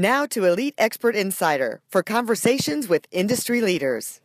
Now to Elite Expert Insider for conversations with industry leaders.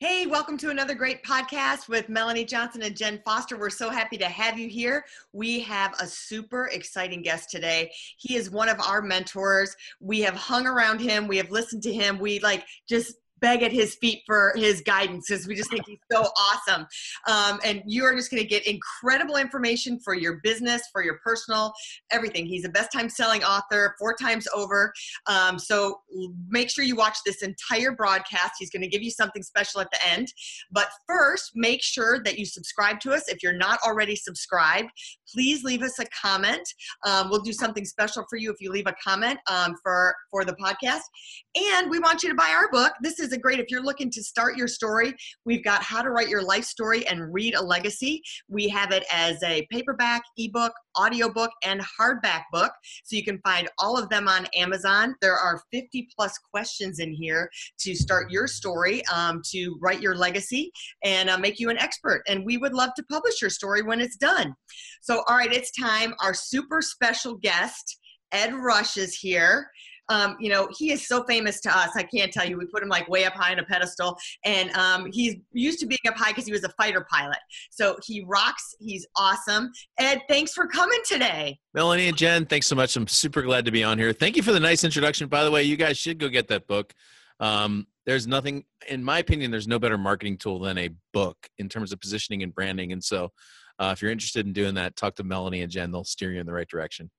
Hey, welcome to another great podcast with Melanie Johnson and Jen Foster. We're so happy to have you here. We have a super exciting guest today. He is one of our mentors. We have hung around him, we have listened to him. We like just beg at his feet for his guidance because we just think he's so awesome. Um, and you are just going to get incredible information for your business, for your personal, everything. He's a best time selling author four times over. Um, so make sure you watch this entire broadcast. He's going to give you something special at the end. But first, make sure that you subscribe to us. If you're not already subscribed, please leave us a comment. Um, we'll do something special for you if you leave a comment um, for, for the podcast. And we want you to buy our book. This is a great, if you're looking to start your story, we've got How to Write Your Life Story and Read a Legacy. We have it as a paperback, ebook, audiobook, and hardback book. So you can find all of them on Amazon. There are 50 plus questions in here to start your story, um, to write your legacy, and uh, make you an expert. And we would love to publish your story when it's done. So, all right, it's time. Our super special guest, Ed Rush, is here um, you know, he is so famous to us. I can't tell you. We put him like way up high on a pedestal, and um, he's used to being up high because he was a fighter pilot. So he rocks. He's awesome. Ed, thanks for coming today. Melanie and Jen, thanks so much. I'm super glad to be on here. Thank you for the nice introduction. By the way, you guys should go get that book. Um, there's nothing, in my opinion, there's no better marketing tool than a book in terms of positioning and branding. And so, uh, if you're interested in doing that, talk to Melanie and Jen. They'll steer you in the right direction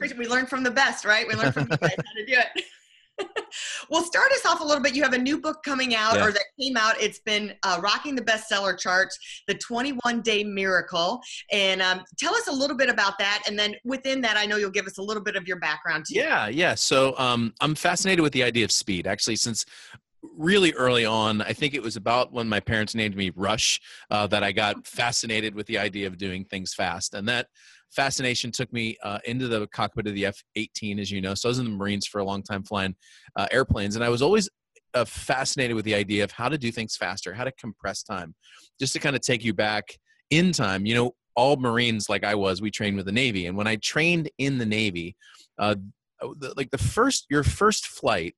we, we learn from the best, right? We learn from the best how to do it. well, start us off a little bit. You have a new book coming out, yeah. or that came out. It's been uh, rocking the bestseller charts, The 21 Day Miracle. And um, tell us a little bit about that. And then within that, I know you'll give us a little bit of your background too. Yeah, yeah. So um, I'm fascinated with the idea of speed. Actually, since really early on, I think it was about when my parents named me Rush, uh, that I got fascinated with the idea of doing things fast. And that fascination took me uh, into the cockpit of the F 18, as you know. So I was in the Marines for a long time flying uh, airplanes, and I was always uh, fascinated with the idea of how to do things faster, how to compress time. Just to kind of take you back in time, you know, all Marines, like I was, we trained with the Navy. And when I trained in the Navy, uh, like the first, your first flight,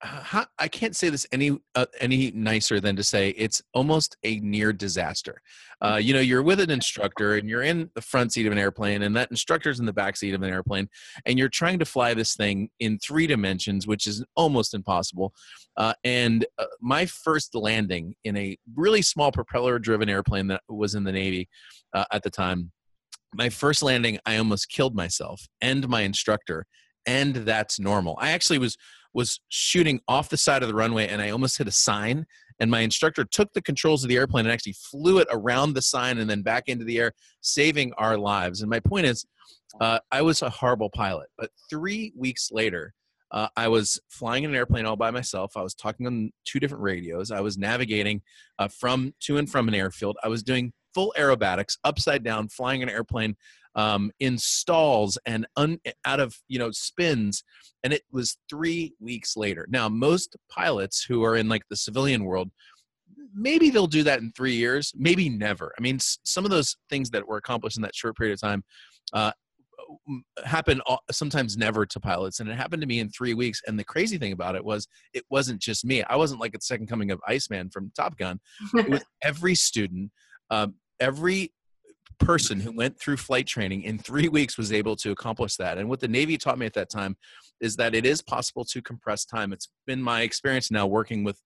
how, I can't say this any uh, any nicer than to say it's almost a near disaster. Uh, you know, you're with an instructor and you're in the front seat of an airplane, and that instructor's in the back seat of an airplane, and you're trying to fly this thing in three dimensions, which is almost impossible. Uh, and uh, my first landing in a really small propeller-driven airplane that was in the Navy uh, at the time, my first landing, I almost killed myself and my instructor, and that's normal. I actually was was shooting off the side of the runway and I almost hit a sign. And my instructor took the controls of the airplane and actually flew it around the sign and then back into the air, saving our lives. And my point is, uh, I was a horrible pilot. But three weeks later, uh, I was flying in an airplane all by myself. I was talking on two different radios. I was navigating uh, from to and from an airfield. I was doing full aerobatics, upside down, flying an airplane um, in stalls and un, out of you know spins and it was three weeks later. Now most pilots who are in like the civilian world maybe they'll do that in three years maybe never. I mean some of those things that were accomplished in that short period of time uh, happen sometimes never to pilots and it happened to me in three weeks and the crazy thing about it was it wasn't just me. I wasn't like a second coming of iceman from top gun. It was every student um, every person who went through flight training in three weeks was able to accomplish that. And what the Navy taught me at that time is that it is possible to compress time. It's been my experience now working with,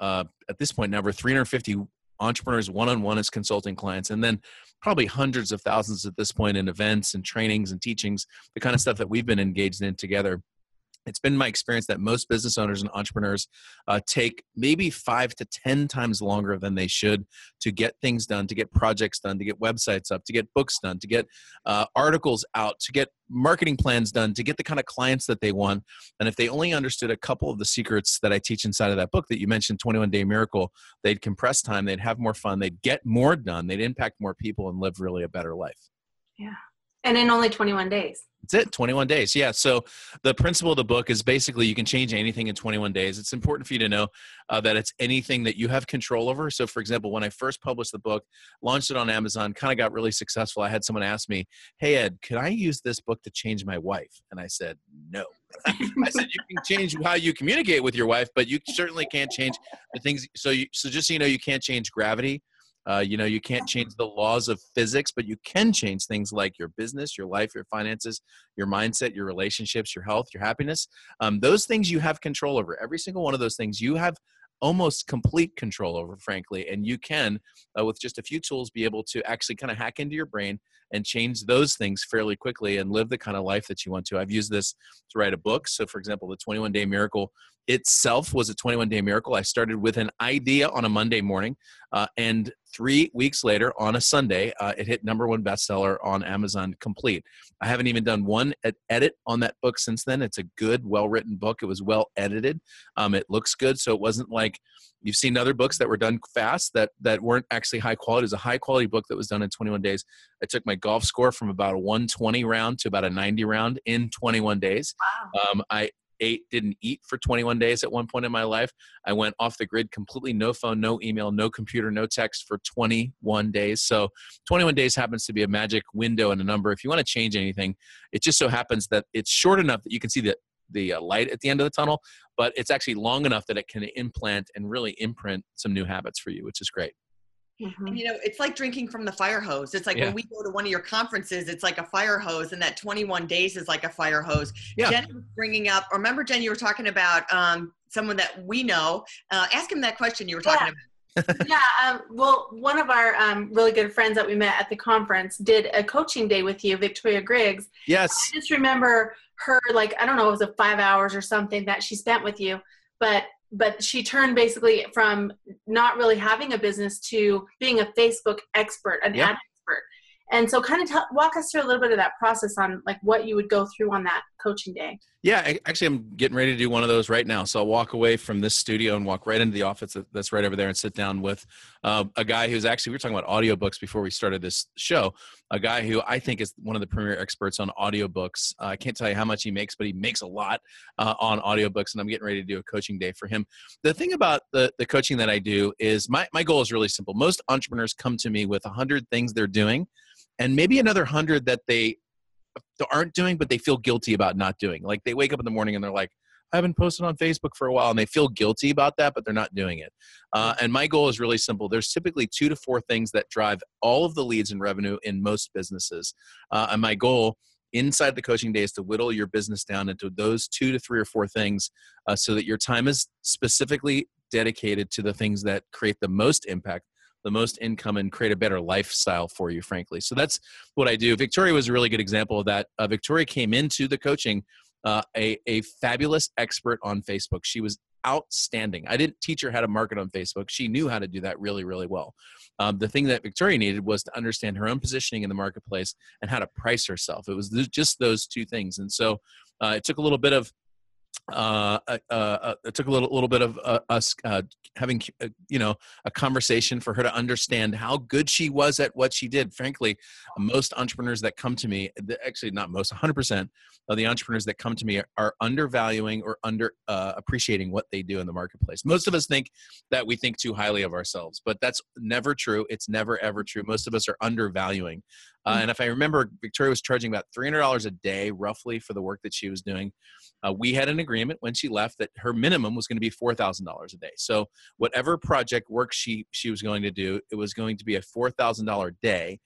uh, at this point, now over 350 entrepreneurs one on one as consulting clients, and then probably hundreds of thousands at this point in events and trainings and teachings, the kind of stuff that we've been engaged in together it's been my experience that most business owners and entrepreneurs uh, take maybe five to 10 times longer than they should to get things done, to get projects done, to get websites up, to get books done, to get uh, articles out, to get marketing plans done, to get the kind of clients that they want. And if they only understood a couple of the secrets that I teach inside of that book that you mentioned, 21 Day Miracle, they'd compress time, they'd have more fun, they'd get more done, they'd impact more people, and live really a better life. Yeah. And in only 21 days. That's it, 21 days. Yeah. So the principle of the book is basically you can change anything in 21 days. It's important for you to know uh, that it's anything that you have control over. So, for example, when I first published the book, launched it on Amazon, kind of got really successful. I had someone ask me, Hey, Ed, can I use this book to change my wife? And I said, No. I said, You can change how you communicate with your wife, but you certainly can't change the things. So, you, so just so you know, you can't change gravity uh, you know, you can't change the laws of physics, but you can change things like your business, your life, your finances, your mindset, your relationships, your health, your happiness. Um, those things you have control over. Every single one of those things you have almost complete control over, frankly. And you can, uh, with just a few tools, be able to actually kind of hack into your brain and change those things fairly quickly and live the kind of life that you want to. I've used this to write a book. So, for example, the 21 Day Miracle itself was a 21 Day Miracle. I started with an idea on a Monday morning, uh, and three weeks later on a Sunday, uh, it hit number one bestseller on Amazon complete. I haven't even done one edit on that book since then. It's a good, well written book. It was well edited. Um, it looks good. So it wasn't like you've seen other books that were done fast that, that weren't actually high quality. It was a high quality book that was done in 21 days. I took my golf score from about a 120 round to about a 90 round in 21 days. Wow. Um, I ate, didn't eat for 21 days at one point in my life. I went off the grid completely, no phone, no email, no computer, no text for 21 days. So 21 days happens to be a magic window and a number. If you want to change anything, it just so happens that it's short enough that you can see the the uh, light at the end of the tunnel, but it's actually long enough that it can implant and really imprint some new habits for you, which is great. Mm-hmm. you know, it's like drinking from the fire hose. It's like yeah. when we go to one of your conferences, it's like a fire hose, and that 21 days is like a fire hose. Yeah. Jen was bringing up, or remember, Jen, you were talking about um, someone that we know. Uh, ask him that question you were talking yeah. about. yeah, um, well, one of our um, really good friends that we met at the conference did a coaching day with you, Victoria Griggs. Yes. I just remember her, like, I don't know, it was a five hours or something that she spent with you, but but she turned basically from not really having a business to being a Facebook expert, an expert. And so, kind of t- walk us through a little bit of that process on like what you would go through on that coaching day. Yeah, actually, I'm getting ready to do one of those right now. So I'll walk away from this studio and walk right into the office that's right over there and sit down with uh, a guy who's actually, we were talking about audiobooks before we started this show. A guy who I think is one of the premier experts on audiobooks. Uh, I can't tell you how much he makes, but he makes a lot uh, on audiobooks, and I'm getting ready to do a coaching day for him. The thing about the, the coaching that I do is my, my goal is really simple. Most entrepreneurs come to me with a 100 things they're doing and maybe another 100 that they aren't doing, but they feel guilty about not doing. Like they wake up in the morning and they're like, I haven't posted on Facebook for a while, and they feel guilty about that, but they're not doing it. Uh, and my goal is really simple. There's typically two to four things that drive all of the leads and revenue in most businesses. Uh, and my goal inside the coaching day is to whittle your business down into those two to three or four things uh, so that your time is specifically dedicated to the things that create the most impact the most income and create a better lifestyle for you, frankly. So that's what I do. Victoria was a really good example of that. Uh, Victoria came into the coaching uh, a, a fabulous expert on Facebook. She was outstanding. I didn't teach her how to market on Facebook. She knew how to do that really, really well. Um, the thing that Victoria needed was to understand her own positioning in the marketplace and how to price herself. It was just those two things. And so uh, it took a little bit of uh, uh, uh, it took a little little bit of uh, us uh, having you know a conversation for her to understand how good she was at what she did. Frankly, most entrepreneurs that come to me, actually not most, 100% of the entrepreneurs that come to me are, undervaluing or under appreciating what they do in the marketplace. Most of us think that we think too highly of ourselves, but that's never true. It's never ever true. Most of us are undervaluing. Mm. and if I remember, Victoria was charging about $300 a day roughly for the work that she was doing. Uh, we had an agreement when she left that her minimum was going to be four thousand dollars a day. So whatever project work she she was going to do, it was going to be a four thousand dollar day.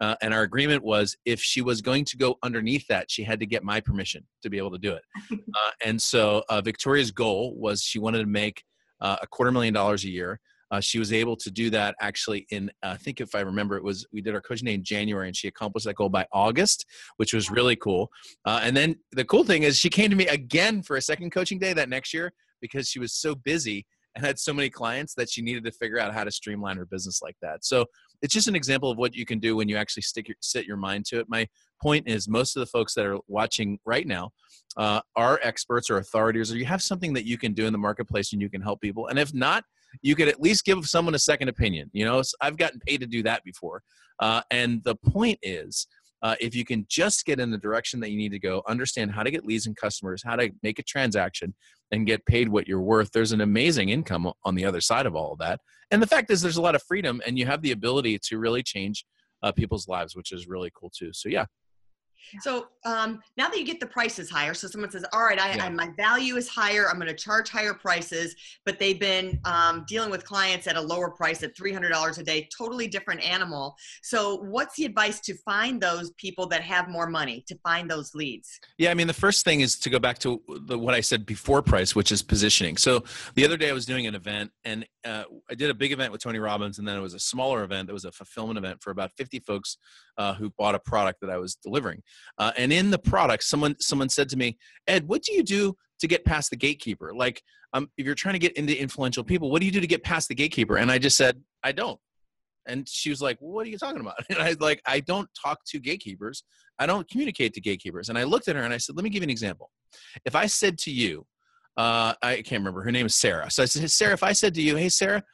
Uh, and our agreement was if she was going to go underneath that, she had to get my permission to be able to do it. Uh, and so uh, Victoria's goal was she wanted to make uh, a quarter million dollars a year. Uh, she was able to do that actually in, uh, I think if I remember, it was we did our coaching day in January, and she accomplished that goal by August, which was really cool. Uh, and then the cool thing is she came to me again for a second coaching day that next year because she was so busy and had so many clients that she needed to figure out how to streamline her business like that. So it's just an example of what you can do when you actually stick your, set your mind to it. My point is, most of the folks that are watching right now uh, are experts or authorities, or you have something that you can do in the marketplace and you can help people. And if not, you could at least give someone a second opinion. You know, I've gotten paid to do that before. Uh, and the point is, uh, if you can just get in the direction that you need to go, understand how to get leads and customers, how to make a transaction, and get paid what you're worth, there's an amazing income on the other side of all of that. And the fact is, there's a lot of freedom, and you have the ability to really change uh, people's lives, which is really cool too. So, yeah, so um, now that you get the prices higher, so someone says, "All right, I, yeah. I my value is higher. I'm going to charge higher prices," but they've been um, dealing with clients at a lower price at $300 a day, totally different animal. So, what's the advice to find those people that have more money to find those leads? Yeah, I mean, the first thing is to go back to the, what I said before price, which is positioning. So, the other day I was doing an event, and uh, I did a big event with Tony Robbins, and then it was a smaller event. That was a fulfillment event for about 50 folks uh, who bought a product that I was delivering. Uh, and in the product, someone someone said to me, Ed, what do you do to get past the gatekeeper? Like, um, if you're trying to get into influential people, what do you do to get past the gatekeeper? And I just said, I don't. And she was like, well, "What are you talking about?" And I was like, I don't talk to gatekeepers. I don't communicate to gatekeepers. And I looked at her and I said, "Let me give you an example. If I said to you, uh, I can't remember her name is Sarah. So I said, Sarah, if I said to you, "Hey, Sarah,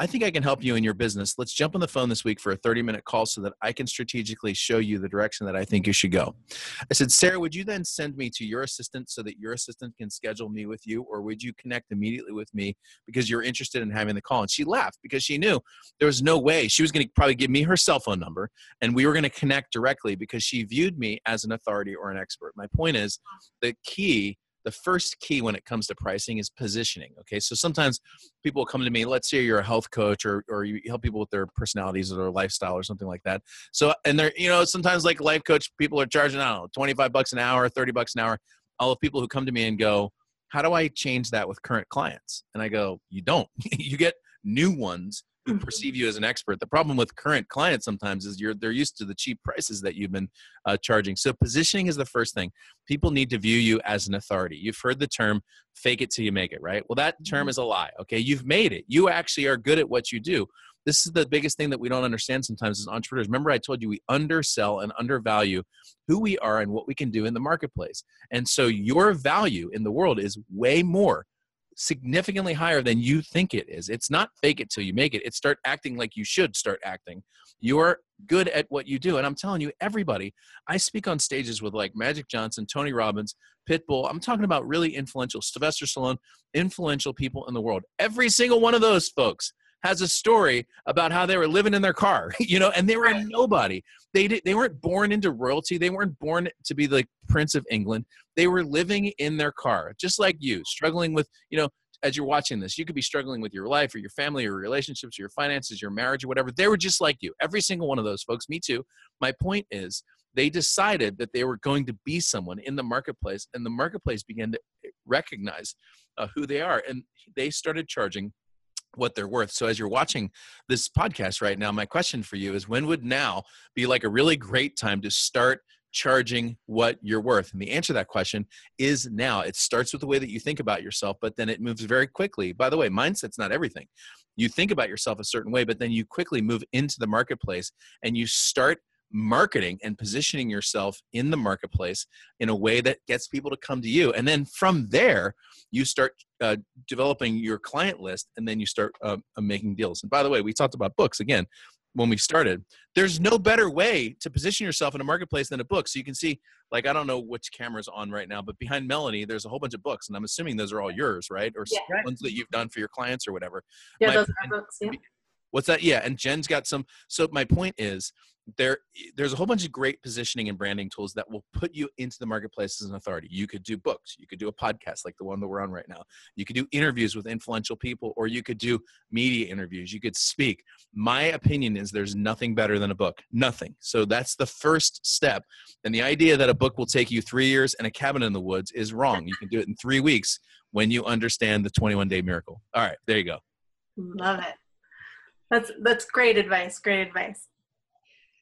I think I can help you in your business. Let's jump on the phone this week for a 30 minute call so that I can strategically show you the direction that I think you should go. I said, Sarah, would you then send me to your assistant so that your assistant can schedule me with you, or would you connect immediately with me because you're interested in having the call? And she laughed because she knew there was no way she was going to probably give me her cell phone number and we were going to connect directly because she viewed me as an authority or an expert. My point is the key the first key when it comes to pricing is positioning. Okay, so sometimes people come to me. Let's say you're a health coach or or you help people with their personalities or their lifestyle or something like that. So and they're you know sometimes like life coach people are charging I don't know twenty five bucks an hour, thirty bucks an hour. All the people who come to me and go, how do I change that with current clients? And I go, you don't. you get new ones who mm-hmm. perceive you as an expert. The problem with current clients sometimes is you're they're used to the cheap prices that you've been uh, charging. So positioning is the first thing. People need to view you as an authority. You've heard the term "fake it till you make it," right? Well, that term mm-hmm. is a lie. Okay, you've made it. You actually are good at what you do. This is the biggest thing that we don't understand sometimes as entrepreneurs. Remember, I told you we undersell and undervalue who we are and what we can do in the marketplace. And so your value in the world is way more significantly higher than you think it is. It's not fake it till you make it. It's start acting like you should start acting. You're good at what you do. And I'm telling you, everybody, I speak on stages with like Magic Johnson, Tony Robbins, Pitbull. I'm talking about really influential, Sylvester Stallone, influential people in the world. Every single one of those folks has a story about how they were living in their car, you know, and they were a nobody. They did, they weren't born into royalty. They weren't born to be the prince of England. They were living in their car, just like you, struggling with, you know, as you're watching this, you could be struggling with your life or your family or your relationships or your finances, your marriage or whatever. They were just like you. Every single one of those folks, me too. My point is they decided that they were going to be someone in the marketplace and the marketplace began to recognize uh, who they are and they started charging what they're worth. So as you're watching this podcast right now, my question for you is when would now be like a really great time to start charging what you're worth? And the answer to that question is now. It starts with the way that you think about yourself, but then it moves very quickly. By the way, mindset's not everything. You think about yourself a certain way, but then you quickly move into the marketplace and you start marketing and positioning yourself in the marketplace in a way that gets people to come to you. And then from there you start uh, developing your client list and then you start uh, uh, making deals. And by the way we talked about books again when we started. There's no better way to position yourself in a marketplace than a book. So you can see like i don't know which camera's on right now but behind melanie there's a whole bunch of books and i'm assuming those are all yours right? Or yeah. ones that you've done for your clients or whatever. Yeah My, those are books yeah what's that? Yeah and jen's got some so my point is there there's a whole bunch of great positioning and branding tools that will put you into the marketplace as an authority. You could do books you could do a podcast like the one that we're on right now. You could do interviews with influential people or you could do media interviews. You could speak. My opinion is there's nothing better than a book. Nothing. So that's the first step. And the idea that a book will take you three years and a cabin in the woods is wrong. You can do it in three weeks when you understand the 21 day miracle. All right there you go. Love it That's that's great advice. Great advice.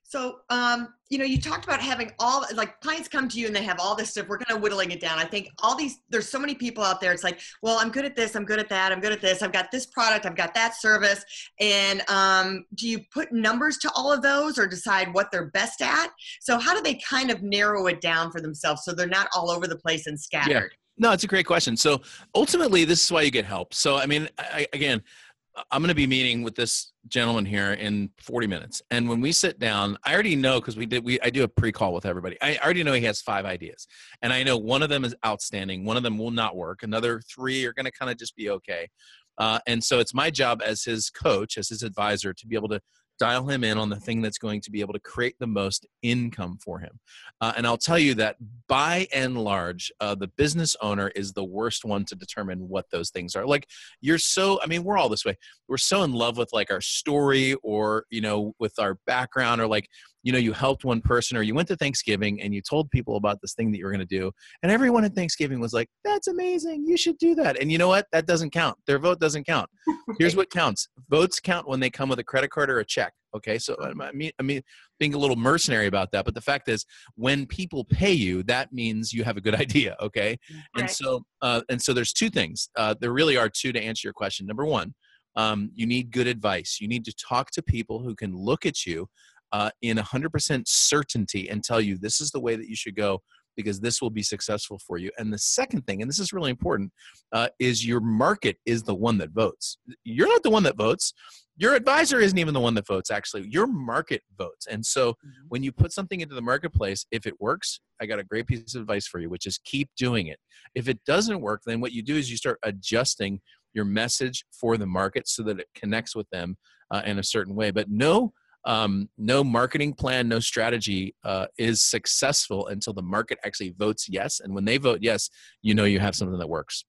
So, um, you know, you talked about having all like clients come to you and they have all this stuff. We're kind of whittling it down. I think all these, there's so many people out there. It's like, well, I'm good at this. I'm good at that. I'm good at this. I've got this product. I've got that service. And um, do you put numbers to all of those or decide what they're best at? So, how do they kind of narrow it down for themselves so they're not all over the place and scattered? Yeah. No, it's a great question. So ultimately, this is why you get help. So I mean, I, again, I'm going to be meeting with this gentleman here in 40 minutes, and when we sit down, I already know because we did we I do a pre-call with everybody. I already know he has five ideas, and I know one of them is outstanding, one of them will not work, another three are going to kind of just be okay. Uh, and so it's my job as his coach, as his advisor, to be able to dial him in on the thing that's going to be able to create the most income for him. Uh, and I'll tell you that by and large, uh, the business owner is the worst one to determine what those things are. Like you're so, I mean, we're all this way. We're so in love with like our story or, you know, with our background or like you know you helped one person or you went to thanksgiving and you told people about this thing that you were going to do and everyone at thanksgiving was like that's amazing you should do that. And you know what? That doesn't count. Their vote doesn't count. Here's what counts. Votes count when they come with a credit card or a check okay? So i mean i mean being a little mercenary about that but the fact is when people pay you that means you have a good idea okay? And so uh, and so there's two things uh, there really are two to answer your question. Number one um, you need good advice. You need to talk to people who can look at you uh, in 100% certainty and tell you this is the way that you should go because this will be successful for you. And the second thing, and this is really important, uh, is your market is the one that votes. You're not the one that votes. Your advisor isn't even the one that votes, actually. Your market votes. And so mm-hmm. when you put something into the marketplace, if it works, I got a great piece of advice for you, which is keep doing it. If it doesn't work, then what you do is you start adjusting your message for the market so that it connects with them uh, in a certain way. But no um, no marketing plan, no strategy uh, is successful until the market actually votes yes. And when they vote yes, you know you have something that works.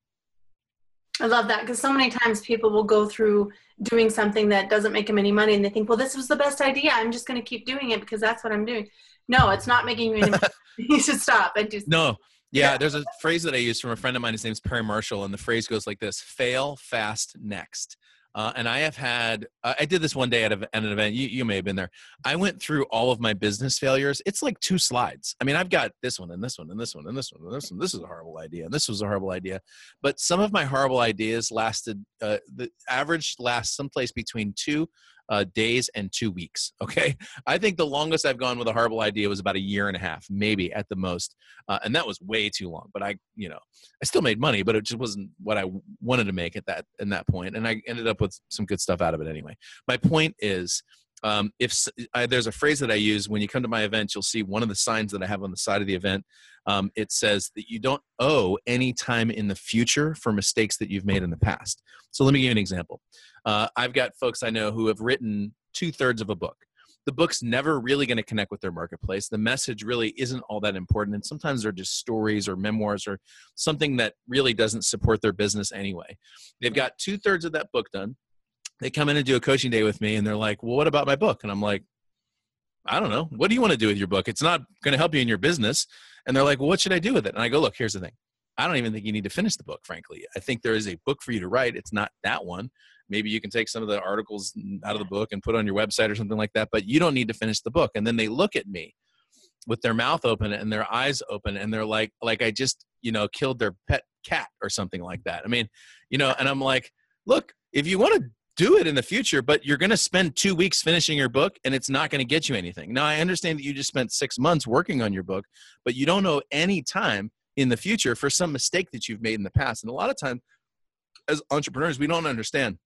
I love that because so many times people will go through doing something that doesn't make them any money and they think, well, this was the best idea. I'm just going to keep doing it because that's what I'm doing. No, it's not making you any money. you should stop and just. No. Yeah, there's a phrase that I use from a friend of mine. His name's Perry Marshall, and the phrase goes like this: "Fail fast next." Uh, and I have had, uh, I did this one day at, a, at an event. You, you may have been there. I went through all of my business failures. It's like two slides. I mean, I've got this one and this one and this one and this one and this one. This is a horrible idea. And this was a horrible idea. But some of my horrible ideas lasted, uh, the average lasts someplace between two uh, days and two weeks. Okay. I think the longest I've gone with a horrible idea was about a year and a half, maybe at the most. Uh, and that was way too long. But I, you know, I still made money, but it just wasn't what I wanted to make at that, in that point. And I ended up with some good stuff out of it anyway. My point is, um, if I, there's a phrase that I use when you come to my event, you'll see one of the signs that I have on the side of the event. Um, it says that you don't owe any time in the future for mistakes that you've made in the past. So let me give you an example. Uh, I've got folks I know who have written two thirds of a book. The book's never really going to connect with their marketplace. The message really isn't all that important. And sometimes they're just stories or memoirs or something that really doesn't support their business anyway. They've got two thirds of that book done they come in and do a coaching day with me and they're like, well, what about my book? And I'm like, I don't know. What do you want to do with your book? It's not going to help you in your business. And they're like, well, what should I do with it? And I go, look, here's the thing. I don't even think you need to finish the book, frankly. I think there is a book for you to write. It's not that one. Maybe you can take some of the articles out of the book and put on your website or something like that, but you don't need to finish the book. And then they look at me with their mouth open and their eyes open and they're like, like I just, you know, killed their pet cat or something like that. I mean, you know, and I'm like, look, if you want to do it in the future, but you're going to spend two weeks finishing your book and it's not going to get you anything. Now, I understand that you just spent six months working on your book, but you don't know any time in the future for some mistake that you've made in the past. And a lot of time, as entrepreneurs, we don't understand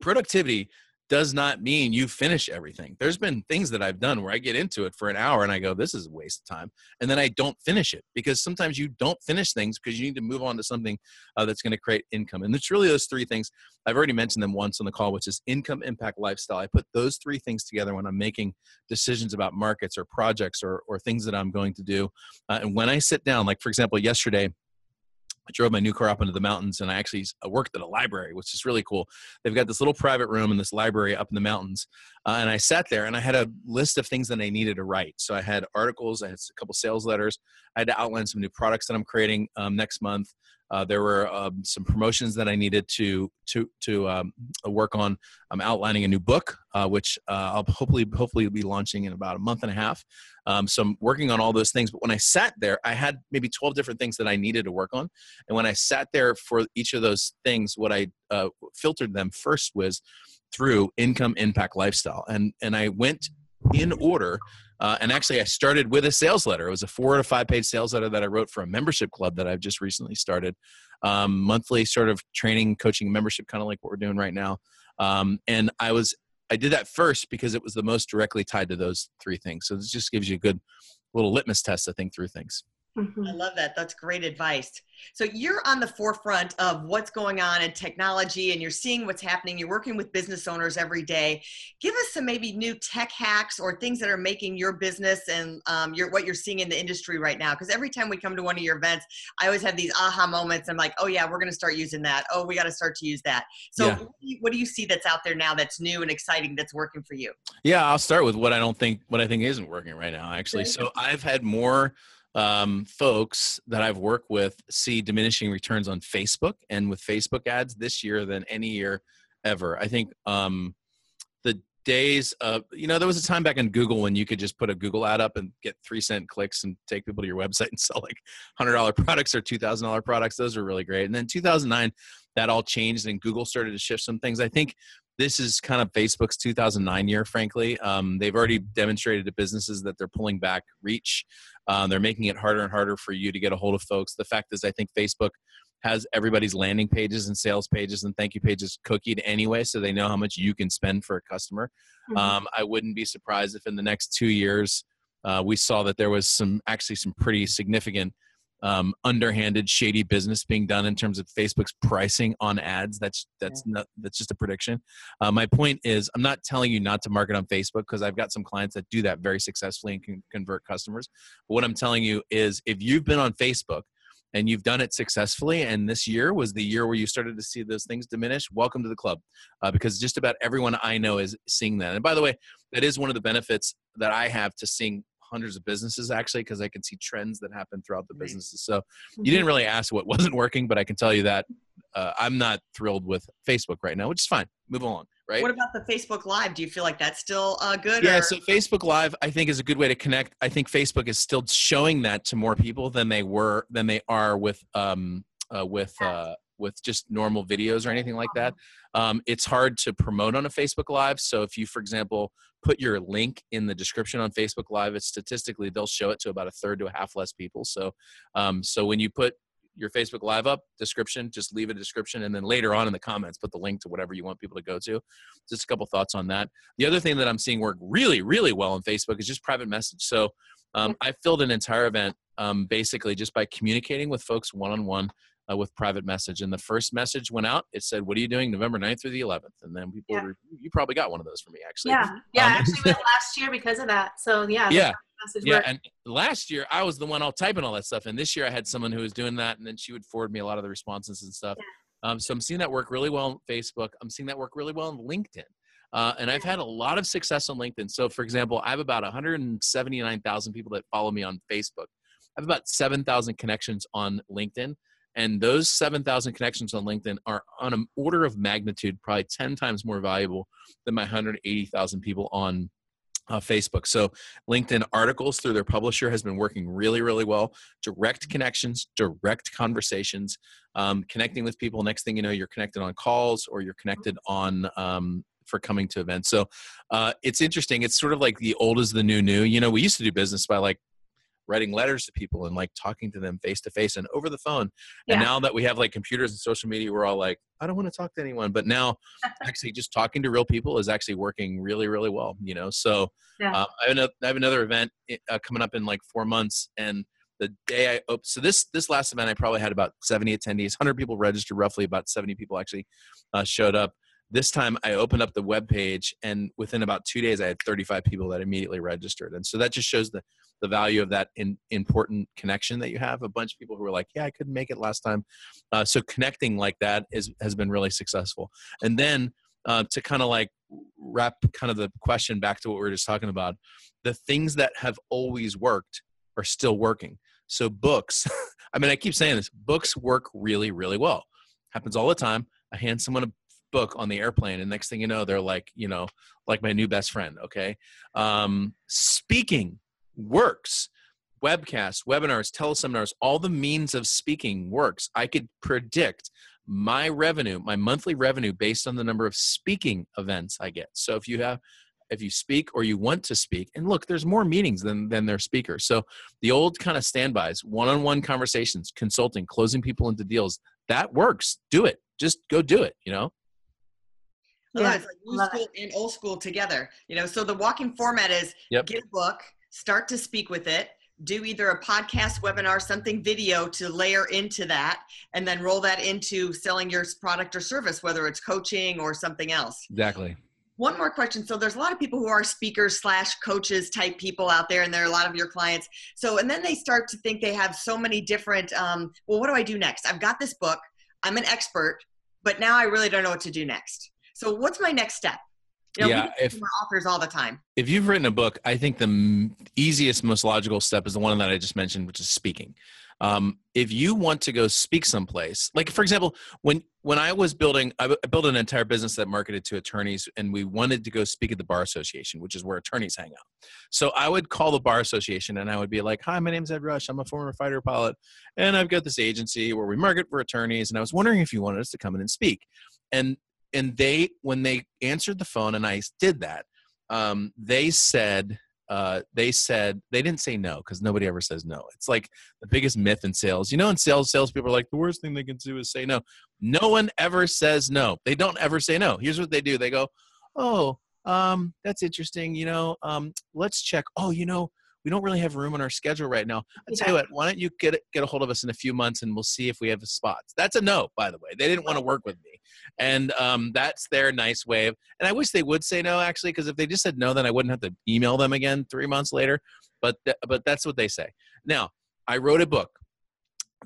productivity does not mean you finish everything. There's been things that I've done where I get into it for an hour and I go, this is a waste of time. And then I don't finish it because sometimes you don't finish things because you need to move on to something uh, that's going to create income. And it's really those three things. I've already mentioned them once on the call, which is income, impact, lifestyle. I put those three things together when I'm making decisions about markets or projects or, or things that I'm going to do. Uh, and when I sit down, like for example, yesterday, I drove my new car up into the mountains and I actually worked at a library, which is really cool. They've got this little private room in this library up in the mountains. Uh, and I sat there and I had a list of things that I needed to write. So I had articles, I had a couple sales letters, I had to outline some new products that I'm creating um, next month. Uh, there were um, some promotions that I needed to to to um, work on. I'm outlining a new book, uh, which uh, I'll hopefully hopefully be launching in about a month and a half. Um, so I'm working on all those things. But when I sat there, I had maybe 12 different things that I needed to work on. And when I sat there for each of those things, what I uh, filtered them first was through income, impact, lifestyle, and and I went in order. Uh, and actually, I started with a sales letter. It was a four to five page sales letter that I wrote for a membership club that I've just recently started. Um, monthly sort of training, coaching membership, kind of like what we're doing right now. Um, and I was I did that first because it was the most directly tied to those three things. So this just gives you a good little litmus test to think through things. Mm-hmm. I love that. That's great advice. So you're on the forefront of what's going on in technology and you're seeing what's happening. You're working with business owners every day. Give us some maybe new tech hacks or things that are making your business and um, your, what you're seeing in the industry right now. Because every time we come to one of your events, I always have these aha moments. I'm like, oh yeah, we're going to start using that. Oh, we got to start to use that. So yeah. what, do you, what do you see that's out there now that's new and exciting that's working for you? Yeah, I'll start with what I don't think, what I think isn't working right now, actually. So I've had more um, folks that I've worked with see diminishing returns on Facebook and with Facebook ads this year than any year ever. I think um, the days of, you know, there was a time back in Google when you could just put a Google ad up and get three cent clicks and take people to your website and sell like $100 products or $2,000 products. Those were really great. And then 2009, that all changed and Google started to shift some things. I think this is kind of Facebook's 2009 year, frankly. Um, they've already demonstrated to businesses that they're pulling back reach. Um, they're making it harder and harder for you to get a hold of folks. The fact is, I think Facebook has everybody's landing pages and sales pages and thank you pages cookied anyway, so they know how much you can spend for a customer. Mm-hmm. Um, I wouldn't be surprised if in the next two years uh, we saw that there was some actually some pretty significant um, underhanded, shady business being done in terms of Facebook's pricing on ads. That's that's yeah. not that's just a prediction. Uh, my point is, I'm not telling you not to market on Facebook because I've got some clients that do that very successfully and can convert customers. But what I'm telling you is, if you've been on Facebook and you've done it successfully and this year was the year where you started to see those things diminish welcome to the club uh, because just about everyone i know is seeing that and by the way that is one of the benefits that i have to seeing hundreds of businesses actually because I can see trends that happen throughout the businesses. So you didn't mm-hmm. really ask what wasn't working, but I can tell you that uh, I'm not thrilled with Facebook right now, which is fine. Move along. Right. What about the Facebook Live? Do you feel like that's still uh, good? Yeah. Or? So Facebook Live, I think, is a good way to connect. I think Facebook is still showing that to more people than they were than they are with um, uh, with uh, with just normal videos or anything like that. Um, it's hard to promote on a Facebook Live. So if you, for example, put your link in the description on Facebook Live, it's statistically they'll show it to about a third to a half less people. So, um, so when you put your Facebook Live up description, just leave a description, and then later on in the comments, put the link to whatever you want people to go to. Just a couple thoughts on that. The other thing that I'm seeing work really, really well on Facebook is just private message. So um, I filled an entire event um, basically just by communicating with folks one on one uh, with private message. And the first message went out. It said, "What are you doing November 9th through the 11th?" And then people, yeah. were, you probably got one of those for me actually. Yeah, yeah. Um, actually, went last year because of that. So yeah. Yeah. Yeah, worked. and last year I was the one all typing all that stuff, and this year I had someone who was doing that, and then she would forward me a lot of the responses and stuff. Yeah. Um, so I'm seeing that work really well on Facebook. I'm seeing that work really well on LinkedIn. Uh, and I've had a lot of success on LinkedIn. So, for example, I have about 179,000 people that follow me on Facebook. I have about 7,000 connections on LinkedIn. And those 7,000 connections on LinkedIn are on an order of magnitude, probably 10 times more valuable than my 180,000 people on uh, Facebook. So LinkedIn articles through their publisher has been working really, really well. Direct connections, direct conversations, um, connecting with people. Next thing you know, you're connected on calls or you're connected on um, for coming to events. So uh, it's interesting. It's sort of like the old is the new new. You know, we used to do business by like writing letters to people and like talking to them face to face and over the phone. Yeah. And now that we have like computers and social media, we're all like, I don't want to talk to anyone. But now, actually, just talking to real people is actually working really, really well. You know, so yeah. uh, I, have another, I have another event eh, uh, coming up in like four months, and the day I open, so this this last event, I probably had about 70 attendees, 100 people registered, roughly about 70 people actually uh, showed up this time i opened up the web page and within about two days i had 35 people that immediately registered and so that just shows the, the value of that in, important connection that you have a bunch of people who were like yeah i couldn't make it last time uh, so connecting like that is has been really successful and then uh, to kind of like wrap kind of the question back to what we were just talking about the things that have always worked are still working so books I mean, I keep saying this books work really, really well. Happens all the time. I hand someone a book on the airplane, and next thing you know, they're like, you know, like my new best friend. Okay. Um, speaking works. Webcasts, webinars, teleseminars, all the means of speaking works. I could predict my revenue, my monthly revenue based on the number of speaking events I get. So if you have if you speak or you want to speak and look there's more meetings than than their speakers so the old kind of standbys one-on-one conversations consulting closing people into deals that works do it just go do it you know yeah. it's like new school it. and old school together you know? So the walking format is yep. get a book start to speak with it do either a podcast webinar something video to layer into that and then roll that into selling your product or service whether it's coaching or something else. Exactly. One more question. So there's a lot of people who are speakers slash coaches type people out there and there are a lot of your clients. So and then they start to think they have so many different um, well what do i do next? I've got this book. I'm an expert but now i really don't know what to do next so what's my next step you know, yeah, if authors all the time. If you've written a book, I think the easiest, most logical step is the one that I just mentioned, which is speaking. Um, if you want to go speak someplace, like for example, when when I was building, I built an entire business that marketed to attorneys, and we wanted to go speak at the bar association, which is where attorneys hang out. So I would call the bar association, and I would be like, "Hi, my name's Ed Rush. I'm a former fighter pilot, and I've got this agency where we market for attorneys, and I was wondering if you wanted us to come in and speak." And and they when they answered the phone and i did that um, they said uh, they said they didn't say no because nobody ever says no. It's like the biggest myth in sales. You know, in sales, salespeople are like the worst thing they can do is say no. No one ever says no. They don't ever say no. Here's what they do. They go, "Oh, um, that's interesting. You know, um, let's check. Oh, you know, we don't really have room on our schedule right now. I tell you what, why don't you get get a hold of us in a few months and we'll see if we have a spots. That's a no, by the way. They didn't want to work with me, and um, that's their nice way of. And I wish they would say no, actually, because if they just said no, then I wouldn't have to email them again three months later. But th- but that's what they say. Now, I wrote a book.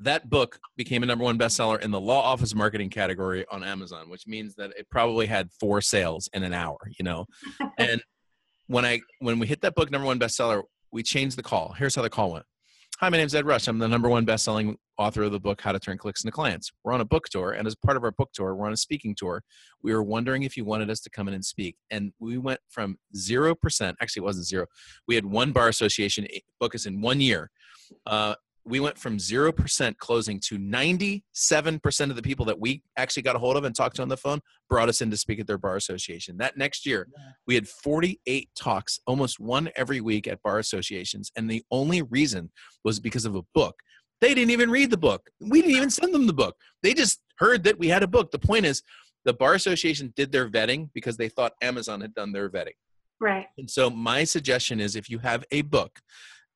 That book became a number one bestseller in the law office marketing category on Amazon, which means that it probably had four sales in an hour. You know, and when I when we hit that book number one bestseller, we changed the call. Here's how the call went. Hi, my name is Ed Rush. I'm the number one best-selling author of the book How to Turn Clicks into Clients. We're on a book tour, and as part of our book tour, we're on a speaking tour. We were wondering if you wanted us to come in and speak, and we went from zero percent. Actually, it wasn't zero. We had one bar association book us in one year, uh, we went from 0% closing to 97% of the people that we actually got a hold of and talked to on the phone brought us in to speak at their bar association. That next year, we had 48 talks, almost one every week at bar associations. And the only reason was because of a book. They didn't even read the book. We didn't even send them the book. They just heard that we had a book. The point is, the bar association did their vetting because they thought Amazon had done their vetting. Right. And so my suggestion is if you have a book,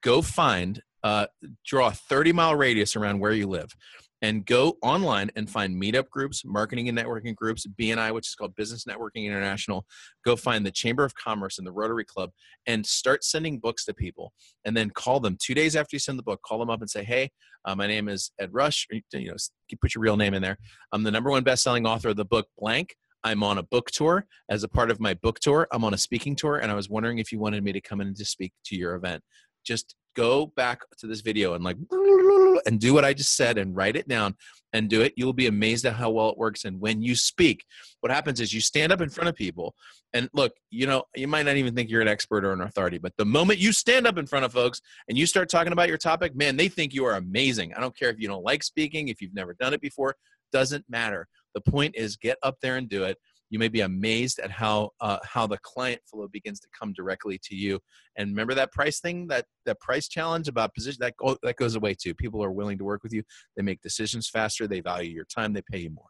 go find uh, draw a 30 mile radius around where you live and go online and find meetup groups, marketing and networking groups, BNI, which is called Business Networking International. Go find the Chamber of Commerce and the Rotary Club and start sending books to people. And then call them two days after you send the book, call them up and say, Hey, uh, my name is Ed Rush. You know, put your real name in there. I'm the number one best-selling author of the book blank. I'm on a book tour. As a part of my book tour, I'm on a speaking tour, and I was wondering if you wanted me to come in to speak to your event. Just go back to this video and like and do what I just said and write it down and do it. You'll be amazed at how well it works. And when you speak, what happens is you stand up in front of people and look, you know, you might not even think you're an expert or an authority, but the moment you stand up in front of folks and you start talking about your topic, man, they think you are amazing. I don't care if you don't like speaking, if you've never done it before, doesn't matter. The point is get up there and do it you may be amazed at how uh, how the client flow begins to come directly to you. And remember that price thing, that that price challenge about position that go, that goes away too. People are willing to work with you. They make decisions faster. They value your time. They pay you more.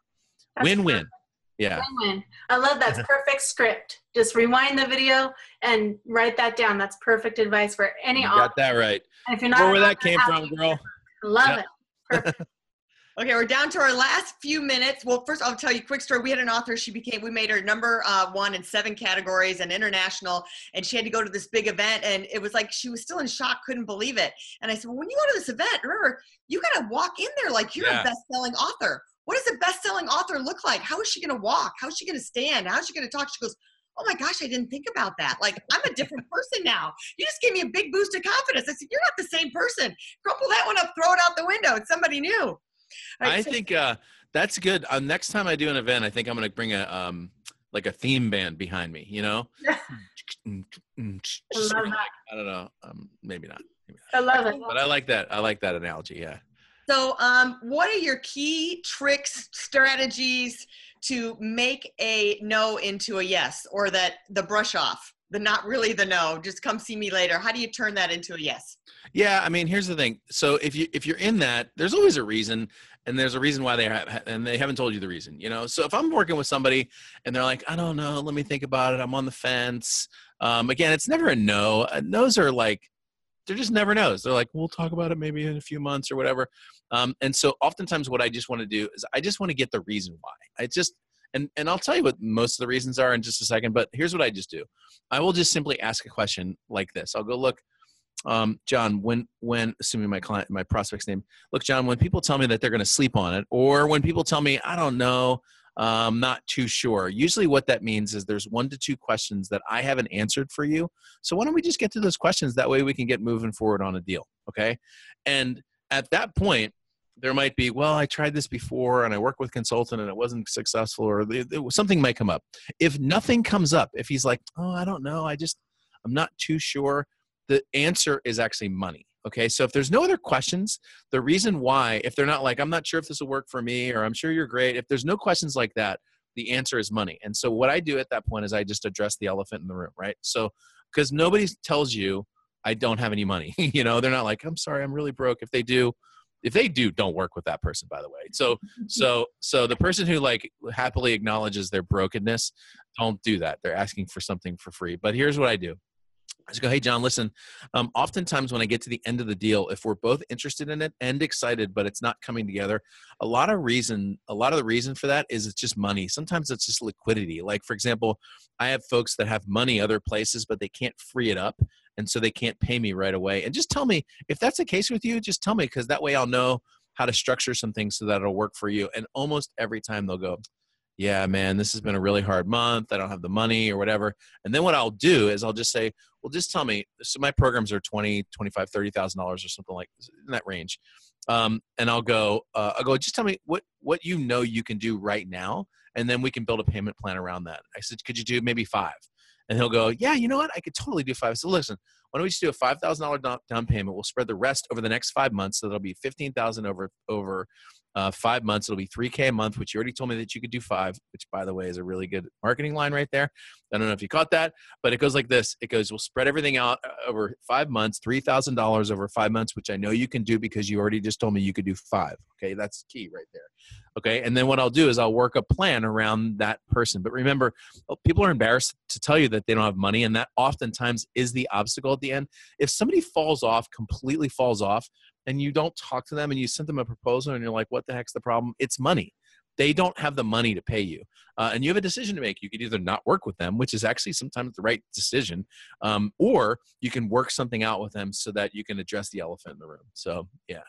Win win. Yeah. Win-win. I love that. perfect script. Just rewind the video and write that down. That's perfect advice for any. You got that right. And if you're not where that came from, girl. Love it. Perfect. Okay, we're down to our last few minutes. Well, first I'll tell you a quick story. We had an author. She became, we made her number uh, one in seven categories and international. And she had to go to this big event. And it was like she was still in shock, couldn't believe it. And I said, well, when you go to this event, remember, you got to walk in there like you're yeah. a best selling author. What does a best selling author look like? How is she going to walk? How is she going to stand? How is she going to talk? She goes, oh my gosh, I didn't think about that. Like I'm a different person now. You just gave me a big boost of confidence. I said, you're not the same person. Crumple that one up, throw it out the window. It's somebody new. Right, I so- think uh, that's good. Uh, next time I do an event, I think I'm going to bring a um, like a theme band behind me. You know. I, I don't know. Um, maybe not. Maybe not. I love it. But I like that. I like that analogy. Yeah. So, um, what are your key tricks, strategies to make a no into a yes, or that the brush off, the not really the no, just come see me later? How do you turn that into a yes? Yeah, I mean, here's the thing. So if you if you're in that, there's always a reason, and there's a reason why they have, and they haven't told you the reason. You know, so if I'm working with somebody and they're like, I don't know, let me think about it. I'm on the fence. Um, again, it's never a no. Uh, no's are like they're just never knows. They're like, we'll talk about it maybe in a few months or whatever. Um, and so oftentimes what I just want to do is I just want to get the reason why. I just and and I'll tell you what most of the reasons are in just a second. But here's what I just do. I will just simply ask a question like this. I'll go look. Um, John, when when assuming my client, my prospect's name, look, John, when people tell me that they're going to sleep on it, or when people tell me I don't know, I'm not too sure. Usually, what that means is there's one to two questions that I haven't answered for you. So, why don't we just get to those questions? That way, we can get moving forward on a deal. Okay. And at that point, there might be, well, I tried this before and I worked with consultant and it wasn't successful, or something might come up. If nothing comes up, if he's like, oh, I don't know, I just, I'm not too sure, the answer is actually money. Okay, so if there's no other questions, the reason why, if they're not like, I'm not sure if this will work for me, or I'm sure you're great, if there's no questions like that, the answer is money. And so what I do at that point is I just address the elephant in the room, right? So because nobody tells you I don't have any money, you know, they're not like, I'm sorry, I'm really broke. If they do, if they do, don't work with that person, by the way. So so so the person who like happily acknowledges their brokenness, don't do that. They're asking for something for free. But here's what I do. I just go, hey, John, listen, um, oftentimes when I get to the end of the deal, if we're both interested in it and excited, but it's not coming together, a lot of reason, a lot of the reason for that is it's just money. Sometimes it's just liquidity. Like, for example, I have folks that have money other places, but they can't free it up. And so they can't pay me right away. And just tell me if that's the case with you, just tell me because that way I'll know how to structure some things so that it'll work for you. And almost every time they'll go, yeah, man, this has been a really hard month. I don't have the money or whatever. And then what I'll do is I'll just say, well, just tell me. So my programs are 20, 25, $30,000 or something like in that range. Um, and I'll go, uh, I'll go, just tell me what, what you know you can do right now. And then we can build a payment plan around that. I said, could you do maybe five? And he'll go, yeah, you know what? I could totally do five. So listen, why don't we just do a $5,000 down payment? We'll spread the rest over the next five months. So that'll be 15,000 over, over uh, five months. It'll be 3K a month, which you already told me that you could do five, which by the way is a really good marketing line right there. I don't know if you caught that, but it goes like this. It goes, we'll spread everything out uh, over five months, $3,000 over five months, which I know you can do because you already just told me you could do five. Okay. That's key right there. Okay. And then what I'll do is I'll work a plan around that person. But remember, oh, people are embarrassed to tell you that they don't have money. And that oftentimes is the obstacle at the end. If somebody falls off, completely falls off, and you don't talk to them and you send them a proposal and you're like, what the heck's the problem? It's money. They don't have the money to pay you. Uh, and you have a decision to make. You could either not work with them, which is actually sometimes the right decision, um, or you can work something out with them so that you can address the elephant in the room. So, yeah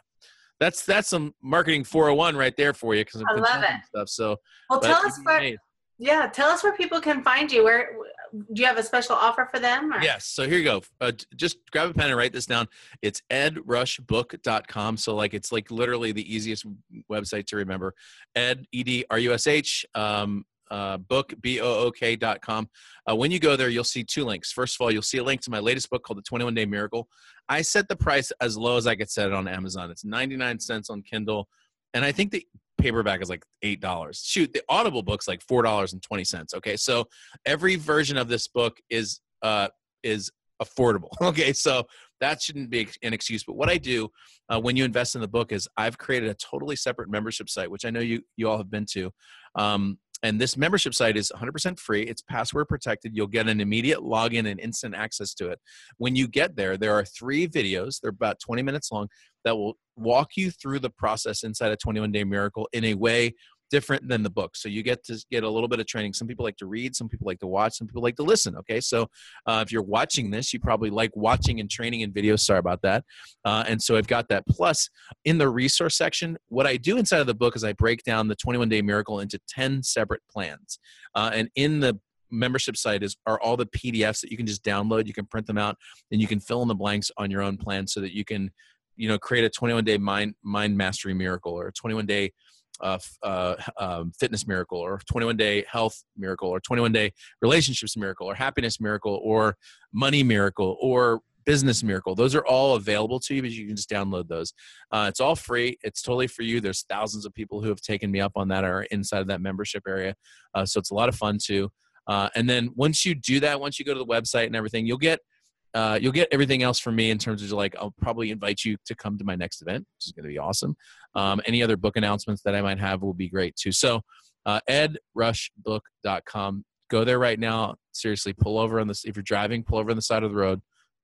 that's that's some marketing 401 right there for you because I love it stuff. So well, tell us where. Yeah, tell us where people can find you. Where do you have a special offer for them? Or? Yes. So here you go. Uh, just grab a pen and write this down. It's edrushbook.com. So like it's like literally the easiest website to remember. Ed E D R U S H um, uh, book b o o k dot com. Uh, when you go there, you'll see two links. First of all, you'll see a link to my latest book called The 21 Day Miracle. I set the price as low as I could set it on Amazon. It's 99 cents on Kindle, and I think the paperback is like eight dollars. Shoot, the Audible book's like four dollars and twenty cents. Okay, so every version of this book is uh is affordable. Okay, so that shouldn't be an excuse. But what I do uh, when you invest in the book is I've created a totally separate membership site, which I know you you all have been to. Um, and this membership site is 100% free. It's password protected. You'll get an immediate login and instant access to it. When you get there, there are three videos. They're about 20 minutes long that will walk you through the process inside a 21 day miracle in a way different than the book. So you get to get a little bit of training. Some people like to read, some people like to watch, some people like to listen. Okay, so uh, if you're watching this, you probably like watching and training in videos. Sorry about that. Uh, and so I've got that. Plus, in the resource section, what I do inside of the book is I break down the 21 day miracle into 10 separate plans. Uh, and in the membership site is are all the PDFs that you can just download. You can print them out, and you can fill in the blanks on your own plan so that you can, you know, create a 21 day mind mind mastery miracle or a 21 day uh, uh, um, fitness miracle or 21 day health miracle or 21 day relationships miracle or happiness miracle or money miracle or business miracle. Those are all available to you but you can just download those. Uh, it's all free. It's totally for you. There's thousands of people who have taken me up on that are inside of that membership area uh, so it's a lot of fun too. Uh, and then once you do that once you go to the website and everything you'll get uh, you'll get everything else from me in terms of like I'll probably invite you to come to my next event, which is going to be awesome. Um, any other book announcements that I might have will be great too. So, uh, edrushbook.com. Go there right now. Seriously, pull over on this. If you're driving, pull over on the side of the road.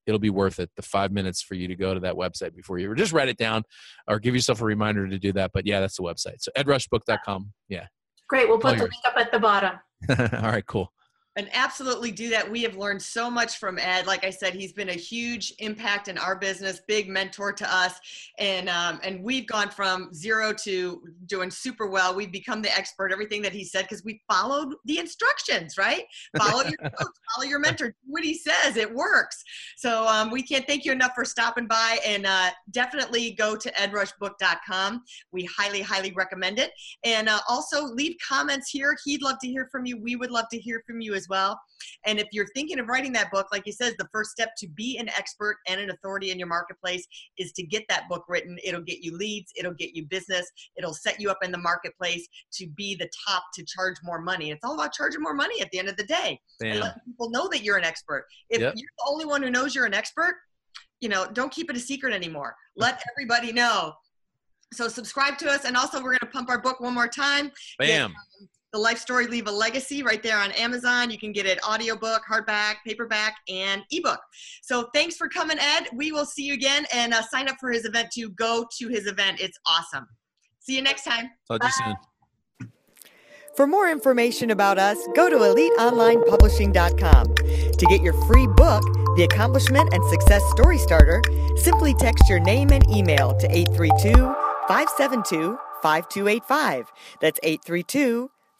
It'll be worth it. The five minutes for you to go to that website before you, or just write it down, or give yourself a reminder to do that. But yeah, that's the website. So edrushbook.com. Yeah. Great. We'll put the link up at the bottom. All right. Cool and absolutely do that. We have learned so much from Ed. Like I said, he's been a huge impact in our business, big mentor to us, and um, and we've gone from zero to doing super well. We've become the expert. Everything that he said because we followed the instructions, right? Follow your coach, follow your mentor. Do what he says. It works. So um, we can't thank you enough for stopping by, and uh, definitely go to edrushbook.com. We highly, highly recommend it, and uh, also leave comments here. He'd love to hear from you. We would love to hear from you as well. And if you're thinking of writing that book, like he says, the first step to be an expert and an authority in your marketplace is to get that book written. It'll get you leads, it'll get you business, it'll set you up in the marketplace to be the top to charge more money. It's all about charging more money at the end of the day. And let people know that you're an expert. If yep. you're the only one who knows you're an expert, you know, don't keep it a secret anymore. Let everybody know. So subscribe to us, and also we're going to pump our book one more time. Bam. Get, um, the Life Story Leave a Legacy right there on Amazon. You can get it audiobook, hardback, paperback, and ebook. So thanks for coming, Ed. We will see you again and uh, sign up for his event to go to his event. It's awesome. See you next time. Talk to you soon. For more information about us, go to eliteonlinepublishing.com. To get your free book, The Accomplishment and Success Story Starter, simply text your name and email to 832 572 5285. That's 832